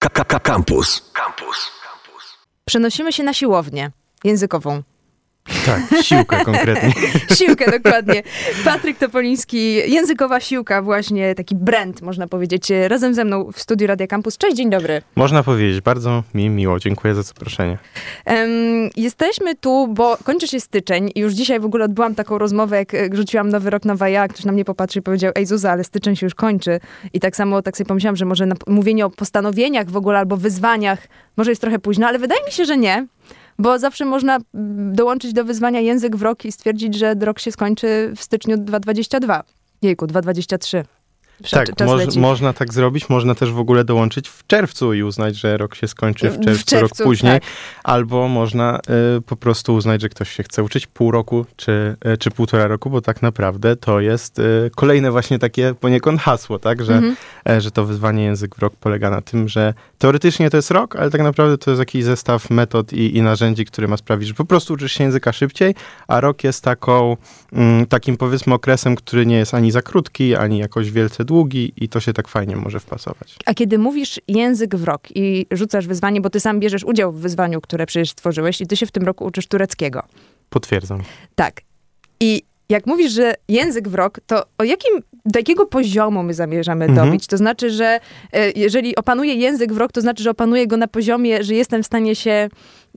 Campus. Campus. Przenosimy się na siłownię językową. Tak, siłkę konkretnie. Siłkę, dokładnie. Patryk Topoliński, językowa siłka, właśnie taki brand, można powiedzieć, razem ze mną w studiu Radia Campus. Cześć, dzień dobry. Można powiedzieć, bardzo mi miło, dziękuję za zaproszenie. Um, jesteśmy tu, bo kończy się styczeń i już dzisiaj w ogóle odbyłam taką rozmowę, jak jak rzuciłam Nowy Rok, Nowa Ja, ktoś na mnie popatrzy i powiedział, ej Zuza, ale styczeń się już kończy. I tak samo, tak sobie pomyślałam, że może na, mówienie o postanowieniach w ogóle albo wyzwaniach może jest trochę późno, ale wydaje mi się, że nie. Bo zawsze można dołączyć do wyzwania język w rok i stwierdzić, że rok się skończy w styczniu 2022. Jejku, 2023. Tak, moż, można tak zrobić, można też w ogóle dołączyć w czerwcu i uznać, że rok się skończy w czerwcu, w czerwcu rok później, tak. albo można y, po prostu uznać, że ktoś się chce uczyć pół roku czy, y, czy półtora roku, bo tak naprawdę to jest y, kolejne właśnie takie poniekąd hasło, tak, że, mhm. E, że to wyzwanie język w rok polega na tym, że teoretycznie to jest rok, ale tak naprawdę to jest jakiś zestaw metod i, i narzędzi, który ma sprawić, że po prostu uczysz się języka szybciej, a rok jest taką, mm, takim powiedzmy okresem, który nie jest ani za krótki, ani jakoś wielce długi i to się tak fajnie może wpasować. A kiedy mówisz język w rok i rzucasz wyzwanie, bo ty sam bierzesz udział w wyzwaniu, które przecież stworzyłeś i ty się w tym roku uczysz tureckiego. Potwierdzam. Tak. I jak mówisz, że język w rok, to o jakim, do jakiego poziomu my zamierzamy mhm. dobić? To znaczy, że e, jeżeli opanuję język w rok, to znaczy, że opanuję go na poziomie, że jestem w stanie się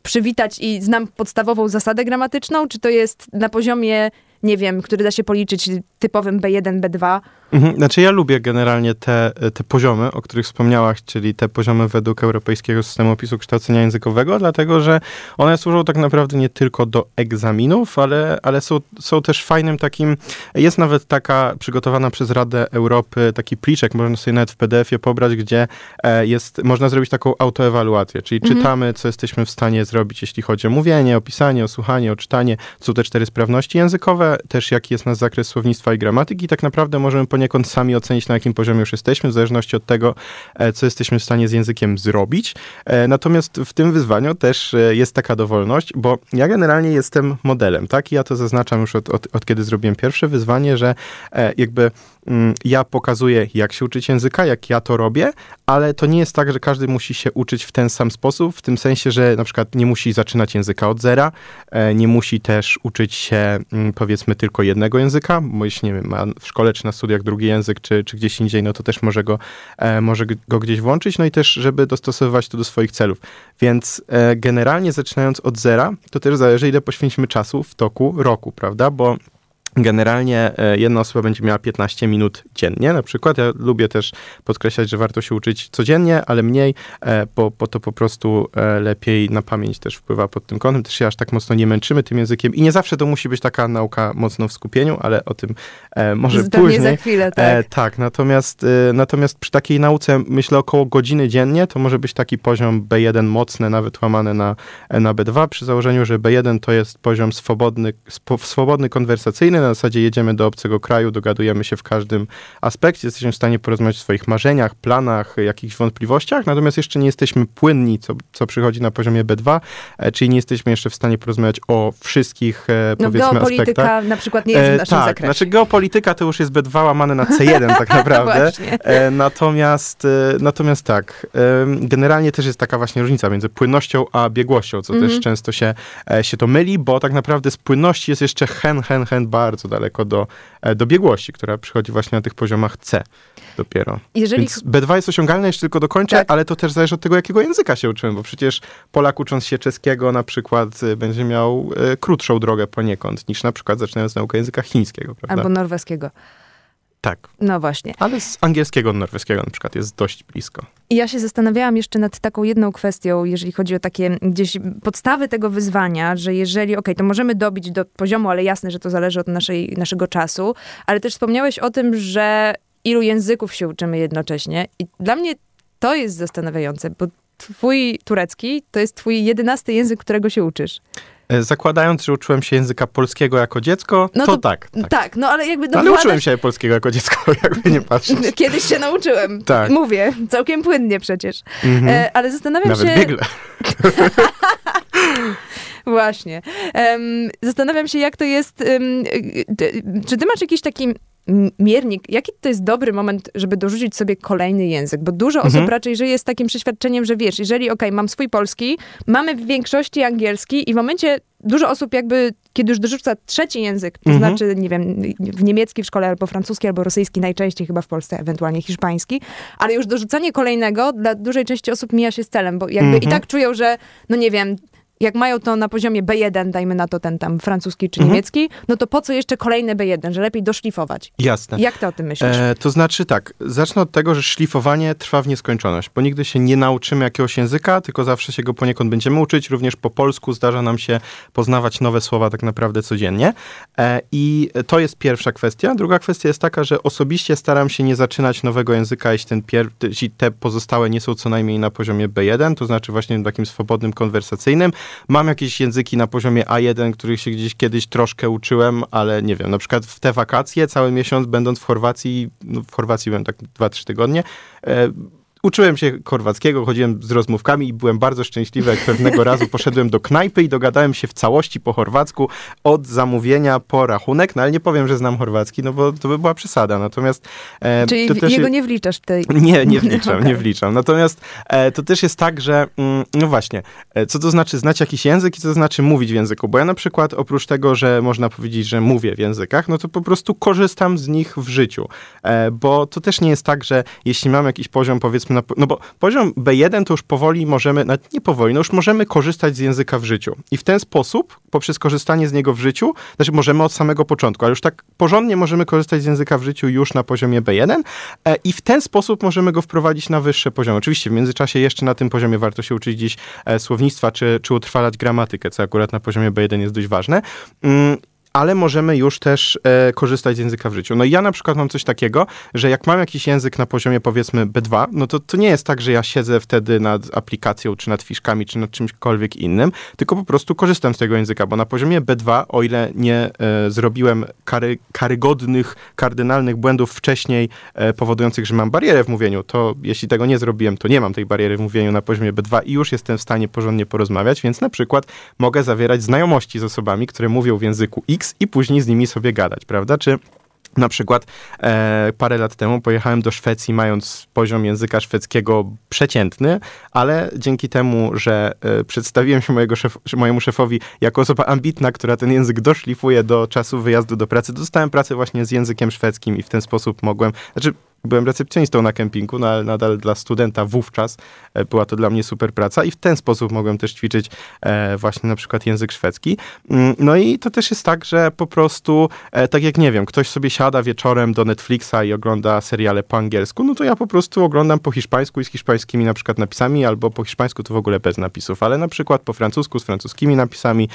przywitać i znam podstawową zasadę gramatyczną, czy to jest na poziomie nie wiem, który da się policzyć typowym B1, B2. Mhm. Znaczy ja lubię generalnie te, te poziomy, o których wspomniałaś, czyli te poziomy według Europejskiego Systemu Opisu Kształcenia Językowego, dlatego że one służą tak naprawdę nie tylko do egzaminów, ale, ale są, są też fajnym takim, jest nawet taka przygotowana przez Radę Europy taki pliczek, można sobie nawet w PDF-ie pobrać, gdzie e, jest, można zrobić taką autoewaluację, czyli mhm. czytamy, co jesteśmy w stanie zrobić, jeśli chodzi o mówienie, opisanie, o słuchanie, o czytanie, są te cztery sprawności językowe, też jaki jest nasz zakres słownictwa i gramatyki. Tak naprawdę możemy poniekąd sami ocenić, na jakim poziomie już jesteśmy, w zależności od tego, e, co jesteśmy w stanie z językiem zrobić. E, natomiast w tym wyzwaniu też e, jest taka dowolność, bo ja generalnie jestem modelem, tak? I ja to zaznaczam już od, od, od kiedy zrobiłem pierwsze wyzwanie, że jakby ja pokazuję, jak się uczyć języka, jak ja to robię, ale to nie jest tak, że każdy musi się uczyć w ten sam sposób, w tym sensie, że na przykład nie musi zaczynać języka od zera, nie musi też uczyć się, mm, powiedzmy, powiedzmy tylko jednego języka, bo jeśli nie wiem, ma w szkole czy na studiach drugi język, czy, czy gdzieś indziej, no to też może go, e, może go gdzieś włączyć, no i też, żeby dostosowywać to do swoich celów. Więc e, generalnie zaczynając od zera, to też zależy, ile poświęcimy czasu w toku roku, prawda? Bo Generalnie e, jedna osoba będzie miała 15 minut dziennie, na przykład. Ja lubię też podkreślać, że warto się uczyć codziennie, ale mniej, e, bo, bo to po prostu e, lepiej na pamięć też wpływa pod tym kątem. Też się aż tak mocno nie męczymy tym językiem i nie zawsze to musi być taka nauka mocno w skupieniu, ale o tym może Zupełnie później. za chwilę, tak. tak, natomiast, natomiast przy takiej nauce, myślę, około godziny dziennie, to może być taki poziom B1 mocny, nawet łamany na, na B2, przy założeniu, że B1 to jest poziom swobodny, swobodny konwersacyjny, na zasadzie jedziemy do obcego kraju, dogadujemy się w każdym aspekcie, jesteśmy w stanie porozmawiać o swoich marzeniach, planach, jakichś wątpliwościach, natomiast jeszcze nie jesteśmy płynni, co, co przychodzi na poziomie B2, e, czyli nie jesteśmy jeszcze w stanie porozmawiać o wszystkich, e, no, powiedzmy, geopolityka aspektach. na przykład nie jest w e, naszym tak, zakresie. znaczy geopolityka to już jest B2 łamane na C1 tak naprawdę. natomiast, natomiast tak, generalnie też jest taka właśnie różnica między płynnością a biegłością, co też mhm. często się, się to myli, bo tak naprawdę z płynności jest jeszcze hen, hen, hen bardzo daleko do, e, do biegłości, która przychodzi właśnie na tych poziomach C dopiero. Jeżeli... Więc B2 jest osiągalne, jeszcze tylko dokończę, tak. ale to też zależy od tego, jakiego języka się uczymy, bo przecież Polak ucząc się czeskiego na przykład e, będzie miał e, krótszą drogę poniekąd, niż na przykład zaczynając naukę języka chińskiego, prawda? Albo norweskiego. Tak. No właśnie. Ale z angielskiego norweskiego na przykład jest dość blisko. I ja się zastanawiałam jeszcze nad taką jedną kwestią, jeżeli chodzi o takie gdzieś podstawy tego wyzwania, że jeżeli, okej, okay, to możemy dobić do poziomu, ale jasne, że to zależy od naszej, naszego czasu, ale też wspomniałeś o tym, że ilu języków się uczymy jednocześnie i dla mnie to jest zastanawiające, bo twój turecki to jest twój jedenasty język, którego się uczysz. E, zakładając, że uczyłem się języka polskiego jako dziecko, no to, to tak, tak, tak. no ale jakby... No, ale uczyłem się polskiego jako dziecko, jakby nie patrzeć. Kiedyś się nauczyłem. Tak. Mówię, całkiem płynnie przecież. Mhm. E, ale zastanawiam Nawet się... Nawet biegle. Właśnie. Um, zastanawiam się, jak to jest... Um, czy ty masz jakiś taki miernik, jaki to jest dobry moment, żeby dorzucić sobie kolejny język? Bo dużo osób mhm. raczej żyje z takim przeświadczeniem, że wiesz, jeżeli, okay, mam swój polski, mamy w większości angielski i w momencie dużo osób jakby, kiedy już dorzuca trzeci język, to mhm. znaczy, nie wiem, w niemiecki w szkole, albo francuski, albo rosyjski, najczęściej chyba w Polsce, ewentualnie hiszpański, ale już dorzucanie kolejnego dla dużej części osób mija się z celem, bo jakby mhm. i tak czują, że, no nie wiem, jak mają to na poziomie B1, dajmy na to ten tam francuski czy mhm. niemiecki, no to po co jeszcze kolejne B1, że lepiej doszlifować? Jasne. Jak ty o tym myślisz? E, to znaczy tak, zacznę od tego, że szlifowanie trwa w nieskończoność, bo nigdy się nie nauczymy jakiegoś języka, tylko zawsze się go poniekąd będziemy uczyć. Również po polsku zdarza nam się poznawać nowe słowa tak naprawdę codziennie. E, I to jest pierwsza kwestia. Druga kwestia jest taka, że osobiście staram się nie zaczynać nowego języka, jeśli, ten pier- jeśli te pozostałe nie są co najmniej na poziomie B1, to znaczy właśnie takim swobodnym, konwersacyjnym. Mam jakieś języki na poziomie A1, których się gdzieś kiedyś troszkę uczyłem, ale nie wiem, na przykład w te wakacje, cały miesiąc będąc w Chorwacji, no w Chorwacji byłem tak 2-3 tygodnie, e, uczyłem się chorwackiego, chodziłem z rozmówkami i byłem bardzo szczęśliwy, jak pewnego razu poszedłem do knajpy i dogadałem się w całości po chorwacku od zamówienia po rachunek, no ale nie powiem, że znam chorwacki, no bo to by była przesada. Natomiast... E, Czyli to jego nie wliczasz tej... Nie, nie wliczam, okay. nie wliczam. Natomiast e, to też jest tak, że mm, no właśnie, e, co to znaczy znać jakiś język i co to znaczy mówić w języku, bo ja na przykład oprócz tego, że można powiedzieć, że mówię w językach, no to po prostu korzystam z nich w życiu, e, bo to też nie jest tak, że jeśli mam jakiś poziom powiedzmy na, no bo poziom B1 to już powoli możemy, nawet nie powoli, no już możemy korzystać z języka w życiu. I w ten sposób, poprzez korzystanie z niego w życiu, znaczy możemy od samego początku, ale już tak porządnie możemy korzystać z języka w życiu już na poziomie B1 e, i w ten sposób możemy go wprowadzić na wyższe poziomy. Oczywiście w międzyczasie jeszcze na tym poziomie warto się uczyć dziś e, słownictwa, czy, czy utrwalać gramatykę, co akurat na poziomie B1 jest dość ważne. Mm, ale możemy już też e, korzystać z języka w życiu. No i ja na przykład mam coś takiego, że jak mam jakiś język na poziomie powiedzmy B2, no to to nie jest tak, że ja siedzę wtedy nad aplikacją, czy nad fiszkami, czy nad czymśkolwiek innym, tylko po prostu korzystam z tego języka, bo na poziomie B2, o ile nie e, zrobiłem kary, karygodnych, kardynalnych błędów wcześniej, e, powodujących, że mam barierę w mówieniu, to jeśli tego nie zrobiłem, to nie mam tej bariery w mówieniu na poziomie B2 i już jestem w stanie porządnie porozmawiać, więc na przykład mogę zawierać znajomości z osobami, które mówią w języku X, i później z nimi sobie gadać, prawda? Czy na przykład e, parę lat temu pojechałem do Szwecji, mając poziom języka szwedzkiego przeciętny, ale dzięki temu, że e, przedstawiłem się mojego szef, mojemu szefowi jako osoba ambitna, która ten język doszlifuje do czasu wyjazdu do pracy, dostałem pracę właśnie z językiem szwedzkim i w ten sposób mogłem, znaczy byłem recepcjonistą na kempingu, no ale nadal dla studenta wówczas e, była to dla mnie super praca i w ten sposób mogłem też ćwiczyć e, właśnie na przykład język szwedzki. Mm, no i to też jest tak, że po prostu, e, tak jak nie wiem, ktoś sobie siada wieczorem do Netflixa i ogląda seriale po angielsku, no to ja po prostu oglądam po hiszpańsku i z hiszpańskimi na przykład napisami, albo po hiszpańsku to w ogóle bez napisów, ale na przykład po francusku z francuskimi napisami,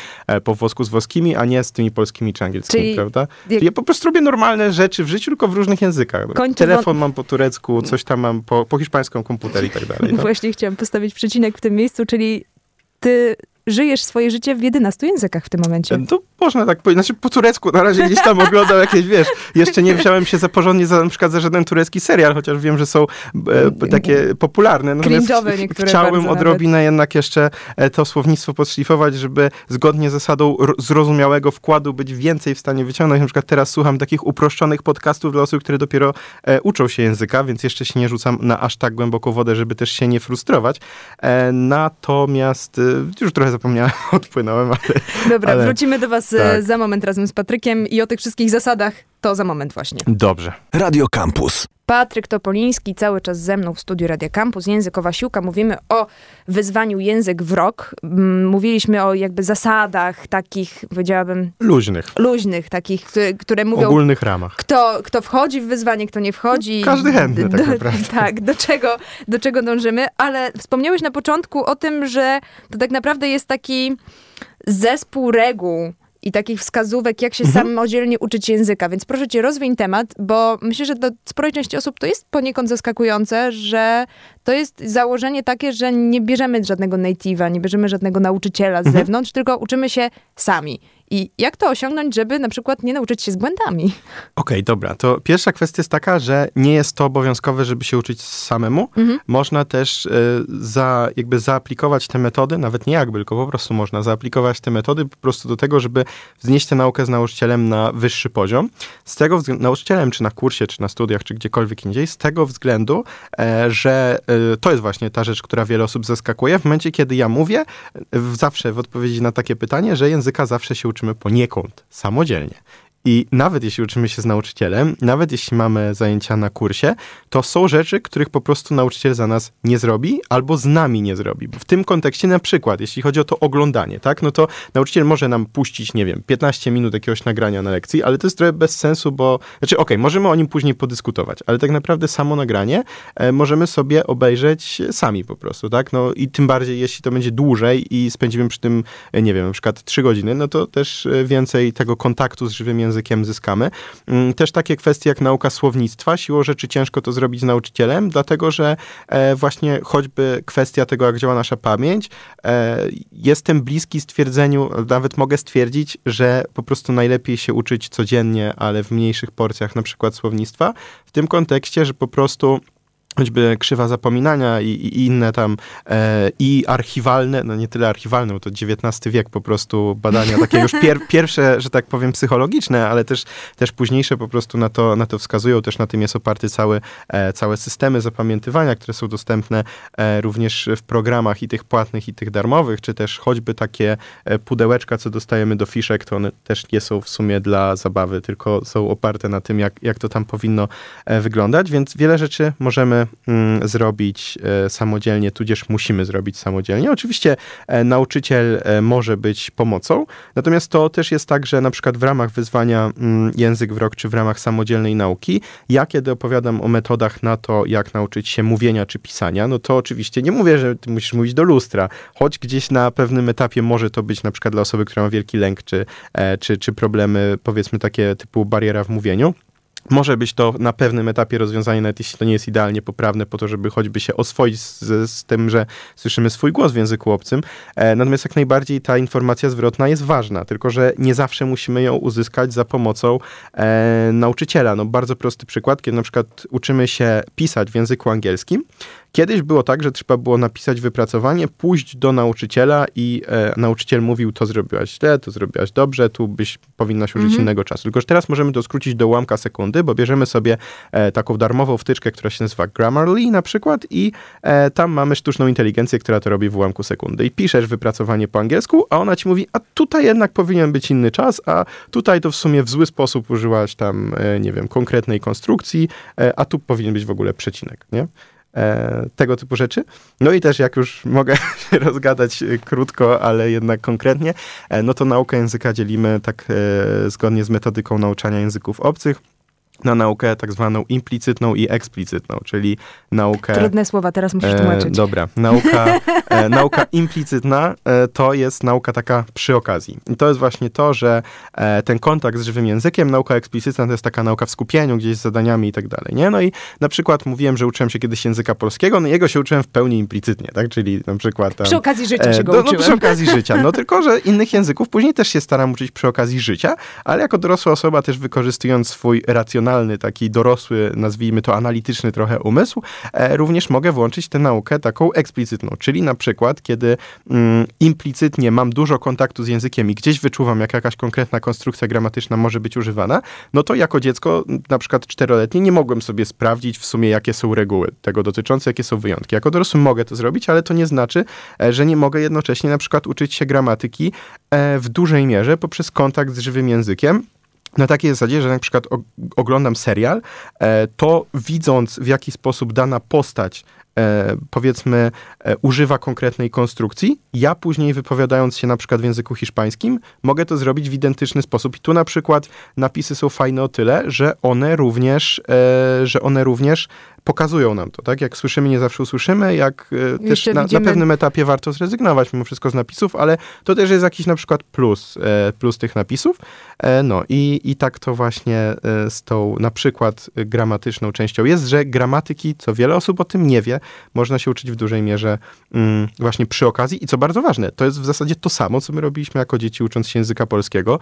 po włosku z włoskimi, a nie z tymi polskimi czy angielskimi, Czyli prawda? Jak... Ja po prostu robię normalne rzeczy w życiu, tylko w różnych językach. Telefon mam po turecku, coś tam mam po, po hiszpańsku komputer i tak dalej. No. Właśnie chciałam postawić przecinek w tym miejscu, czyli ty żyjesz swoje życie w 11 językach w tym momencie. To można tak powiedzieć. Znaczy po turecku na razie gdzieś tam oglądam jakieś, wiesz, jeszcze nie wziąłem się za porządnie za, na przykład za żaden turecki serial, chociaż wiem, że są e, takie popularne. Natomiast niektóre chciałbym odrobinę nawet. jednak jeszcze e, to słownictwo podszlifować, żeby zgodnie z zasadą zrozumiałego wkładu być więcej w stanie wyciągnąć. Na przykład teraz słucham takich uproszczonych podcastów dla osób, które dopiero e, uczą się języka, więc jeszcze się nie rzucam na aż tak głęboką wodę, żeby też się nie frustrować. E, natomiast e, już trochę zapomniałem, odpłynąłem, ale... Dobra, ale... wrócimy do was e, tak. za moment razem z Patrykiem i o tych wszystkich zasadach to za moment właśnie. Dobrze. Radio Campus. Patryk Topoliński cały czas ze mną w studiu Radio Campus. Językowa siłka. Mówimy o wyzwaniu język w rok. Mm, mówiliśmy o jakby zasadach takich, powiedziałabym... Luźnych. Luźnych, takich, które, które mówią... W ogólnych ramach. Kto, kto wchodzi w wyzwanie, kto nie wchodzi. No, każdy chętny tak naprawdę. tak, do czego, do czego dążymy. Ale wspomniałeś na początku o tym, że to tak naprawdę jest taki zespół reguł, i takich wskazówek, jak się mhm. samodzielnie uczyć języka. Więc proszę cię, rozwiń temat, bo myślę, że dla sporej części osób to jest poniekąd zaskakujące, że to jest założenie takie, że nie bierzemy żadnego native'a, nie bierzemy żadnego nauczyciela z mhm. zewnątrz, tylko uczymy się sami. I jak to osiągnąć, żeby na przykład nie nauczyć się z błędami? Okej, okay, dobra. To pierwsza kwestia jest taka, że nie jest to obowiązkowe, żeby się uczyć samemu. Mhm. Można też y, za, jakby zaaplikować te metody, nawet nie jakby, tylko po prostu można zaaplikować te metody po prostu do tego, żeby wznieść tę naukę z nauczycielem na wyższy poziom. Z tego względu, nauczycielem, czy na kursie, czy na studiach, czy gdziekolwiek indziej, z tego względu, e, że e, to jest właśnie ta rzecz, która wiele osób zaskakuje. W momencie, kiedy ja mówię, zawsze w odpowiedzi na takie pytanie, że języka zawsze się uczymy poniekąd, samodzielnie. I nawet jeśli uczymy się z nauczycielem, nawet jeśli mamy zajęcia na kursie, to są rzeczy, których po prostu nauczyciel za nas nie zrobi albo z nami nie zrobi. W tym kontekście na przykład, jeśli chodzi o to oglądanie, tak, no to nauczyciel może nam puścić, nie wiem, 15 minut jakiegoś nagrania na lekcji, ale to jest trochę bez sensu, bo, znaczy okej, okay, możemy o nim później podyskutować, ale tak naprawdę samo nagranie e, możemy sobie obejrzeć sami po prostu, tak, no i tym bardziej, jeśli to będzie dłużej i spędzimy przy tym, e, nie wiem, na przykład 3 godziny, no to też e, więcej tego kontaktu z żywym językiem językiem zyskamy. Mm, też takie kwestie jak nauka słownictwa. Siłą rzeczy ciężko to zrobić z nauczycielem, dlatego że e, właśnie choćby kwestia tego, jak działa nasza pamięć, e, jestem bliski stwierdzeniu, nawet mogę stwierdzić, że po prostu najlepiej się uczyć codziennie, ale w mniejszych porcjach, na przykład słownictwa. W tym kontekście, że po prostu choćby krzywa zapominania i, i inne tam e, i archiwalne, no nie tyle archiwalne, bo to XIX wiek po prostu badania takie już pier, pierwsze, że tak powiem, psychologiczne, ale też, też późniejsze po prostu na to, na to wskazują, też na tym jest oparty cały, e, całe systemy zapamiętywania, które są dostępne e, również w programach i tych płatnych i tych darmowych, czy też choćby takie e, pudełeczka, co dostajemy do fiszek, to one też nie są w sumie dla zabawy, tylko są oparte na tym, jak, jak to tam powinno e, wyglądać, więc wiele rzeczy możemy zrobić e, samodzielnie, tudzież musimy zrobić samodzielnie. Oczywiście e, nauczyciel e, może być pomocą, natomiast to też jest tak, że na przykład w ramach wyzwania mm, Język w rok, czy w ramach samodzielnej nauki, ja kiedy opowiadam o metodach na to, jak nauczyć się mówienia czy pisania, no to oczywiście nie mówię, że ty musisz mówić do lustra, choć gdzieś na pewnym etapie może to być na przykład dla osoby, która ma wielki lęk, czy, czy, czy problemy powiedzmy takie typu bariera w mówieniu. Może być to na pewnym etapie rozwiązanie, nawet jeśli to nie jest idealnie poprawne, po to, żeby choćby się oswoić z, z tym, że słyszymy swój głos w języku obcym. E, natomiast jak najbardziej ta informacja zwrotna jest ważna, tylko że nie zawsze musimy ją uzyskać za pomocą e, nauczyciela. No, bardzo prosty przykład, kiedy na przykład uczymy się pisać w języku angielskim, Kiedyś było tak, że trzeba było napisać wypracowanie, pójść do nauczyciela i e, nauczyciel mówił, to zrobiłaś źle, to zrobiłaś dobrze, tu byś powinnaś użyć mhm. innego czasu. Tylko, że teraz możemy to skrócić do ułamka sekundy, bo bierzemy sobie e, taką darmową wtyczkę, która się nazywa Grammarly na przykład i e, tam mamy sztuczną inteligencję, która to robi w ułamku sekundy. I piszesz wypracowanie po angielsku, a ona ci mówi, a tutaj jednak powinien być inny czas, a tutaj to w sumie w zły sposób użyłaś tam, e, nie wiem, konkretnej konstrukcji, e, a tu powinien być w ogóle przecinek, nie? E, tego typu rzeczy. No i też jak już mogę się rozgadać e, krótko, ale jednak konkretnie, e, no to naukę języka dzielimy tak zgodnie z metodyką nauczania języków obcych na naukę tak zwaną implicytną i eksplicytną, czyli naukę... Trudne słowa, teraz musisz tłumaczyć. E, dobra, nauka, e, nauka implicytna e, to jest nauka taka przy okazji. I to jest właśnie to, że e, ten kontakt z żywym językiem, nauka eksplicytna to jest taka nauka w skupieniu, gdzieś z zadaniami i tak dalej, nie? No i na przykład mówiłem, że uczyłem się kiedyś języka polskiego, no jego się uczyłem w pełni implicytnie, tak? Czyli na przykład... Tam, przy okazji życia się go no, uczyłem. No przy okazji życia, no tylko, że innych języków później też się staram uczyć przy okazji życia, ale jako dorosła osoba też wykorzystując swój racjonalny racjonalny, taki dorosły, nazwijmy to analityczny trochę umysł, e, również mogę włączyć tę naukę taką eksplicytną, czyli na przykład, kiedy mm, implicytnie mam dużo kontaktu z językiem i gdzieś wyczuwam, jak jakaś konkretna konstrukcja gramatyczna może być używana, no to jako dziecko, na przykład czteroletnie, nie mogłem sobie sprawdzić w sumie, jakie są reguły tego dotyczące, jakie są wyjątki. Jako dorosły mogę to zrobić, ale to nie znaczy, e, że nie mogę jednocześnie na przykład uczyć się gramatyki e, w dużej mierze poprzez kontakt z żywym językiem, na takiej zasadzie, że na przykład oglądam serial, e, to widząc w jaki sposób dana postać e, powiedzmy e, używa konkretnej konstrukcji, ja później wypowiadając się na przykład w języku hiszpańskim, mogę to zrobić w identyczny sposób. I tu na przykład napisy są fajne o tyle, że one również, że one również pokazują nam to, tak? Jak słyszymy, nie zawsze usłyszymy, jak e, też na, widzimy- na pewnym etapie warto zrezygnować mimo wszystko z napisów, ale to też jest jakiś na przykład plus, e, plus tych napisów. E, no i, i tak to właśnie z tą na przykład gramatyczną częścią jest, że gramatyki, co wiele osób o tym nie wie, można się uczyć w dużej mierze mm, właśnie przy okazji i co bardzo ważne, to jest w zasadzie to samo, co my robiliśmy jako dzieci ucząc się języka polskiego,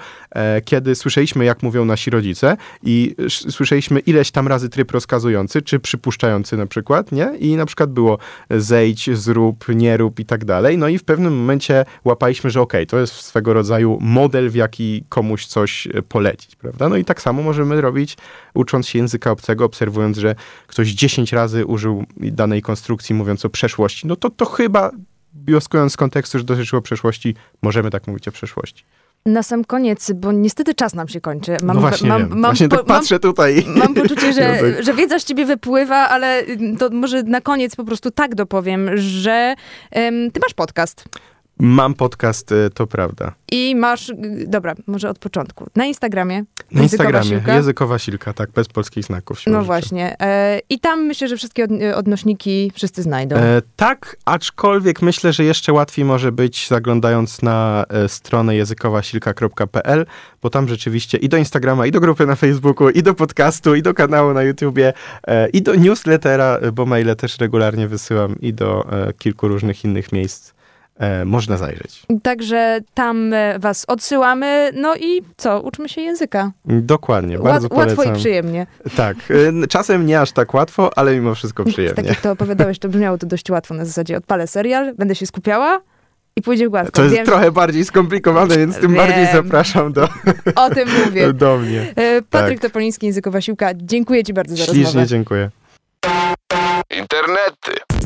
kiedy słyszeliśmy, jak mówią nasi rodzice i sz- słyszeliśmy ileś tam razy tryb rozkazujący, czy przypuszczający na przykład, nie? I na przykład było zejdź, zrób, nie rób i tak dalej. No i w pewnym momencie łapaliśmy, że okej, to jest swego rodzaju model, w jaki komuś coś e, polecić, prawda? No i tak samo możemy robić, ucząc się języka obcego, obserwując, że ktoś 10 razy użył danej konstrukcji, mówiąc o przeszłości. No to to chyba, wnioskując z kontekstu, że dotyczyło przeszłości, możemy tak mówić o przeszłości. Na sam koniec, bo niestety czas nam się kończy. Mam, no właśnie mam, mam, właśnie po- tak patrzę tutaj. Mam, mam poczucie, że, że wiedza z ciebie wypływa, ale to może na koniec po prostu tak dopowiem, że em, ty masz podcast. Mam podcast, e, to prawda. I masz, y, dobra, może od początku. Na Instagramie. Na Językowa Instagramie, Siłka. językowa silka, tak, bez polskich znaków. No rzeczy. właśnie. E, I tam myślę, że wszystkie od, odnośniki wszyscy znajdą. E, tak, aczkolwiek myślę, że jeszcze łatwiej może być zaglądając na e, stronę językowasilka.pl, bo tam rzeczywiście i do Instagrama, i do grupy na Facebooku, i do podcastu, i do kanału na YouTubie, e, i do newslettera, bo maile też regularnie wysyłam, i do e, kilku różnych innych miejsc. E, można zajrzeć. Także tam e, was odsyłamy. No i co? Uczmy się języka. Dokładnie, bardzo Łat, łatwo polecam. i przyjemnie. Tak, e, czasem nie aż tak łatwo, ale mimo wszystko Tak przyjemnie. jak to opowiadałeś, to brzmiało to dość łatwo. Na zasadzie odpalę serial, będę się skupiała i pójdzie gładko. To jest Wiem, trochę bardziej skomplikowane, więc tym Wiem. bardziej zapraszam do, O tym mówię. do mnie. Patryk Tak. Topoliński, Językowa Siłka. Dziękuję ci bardzo za Ślicznie rozmowę. dziękuję. Internety.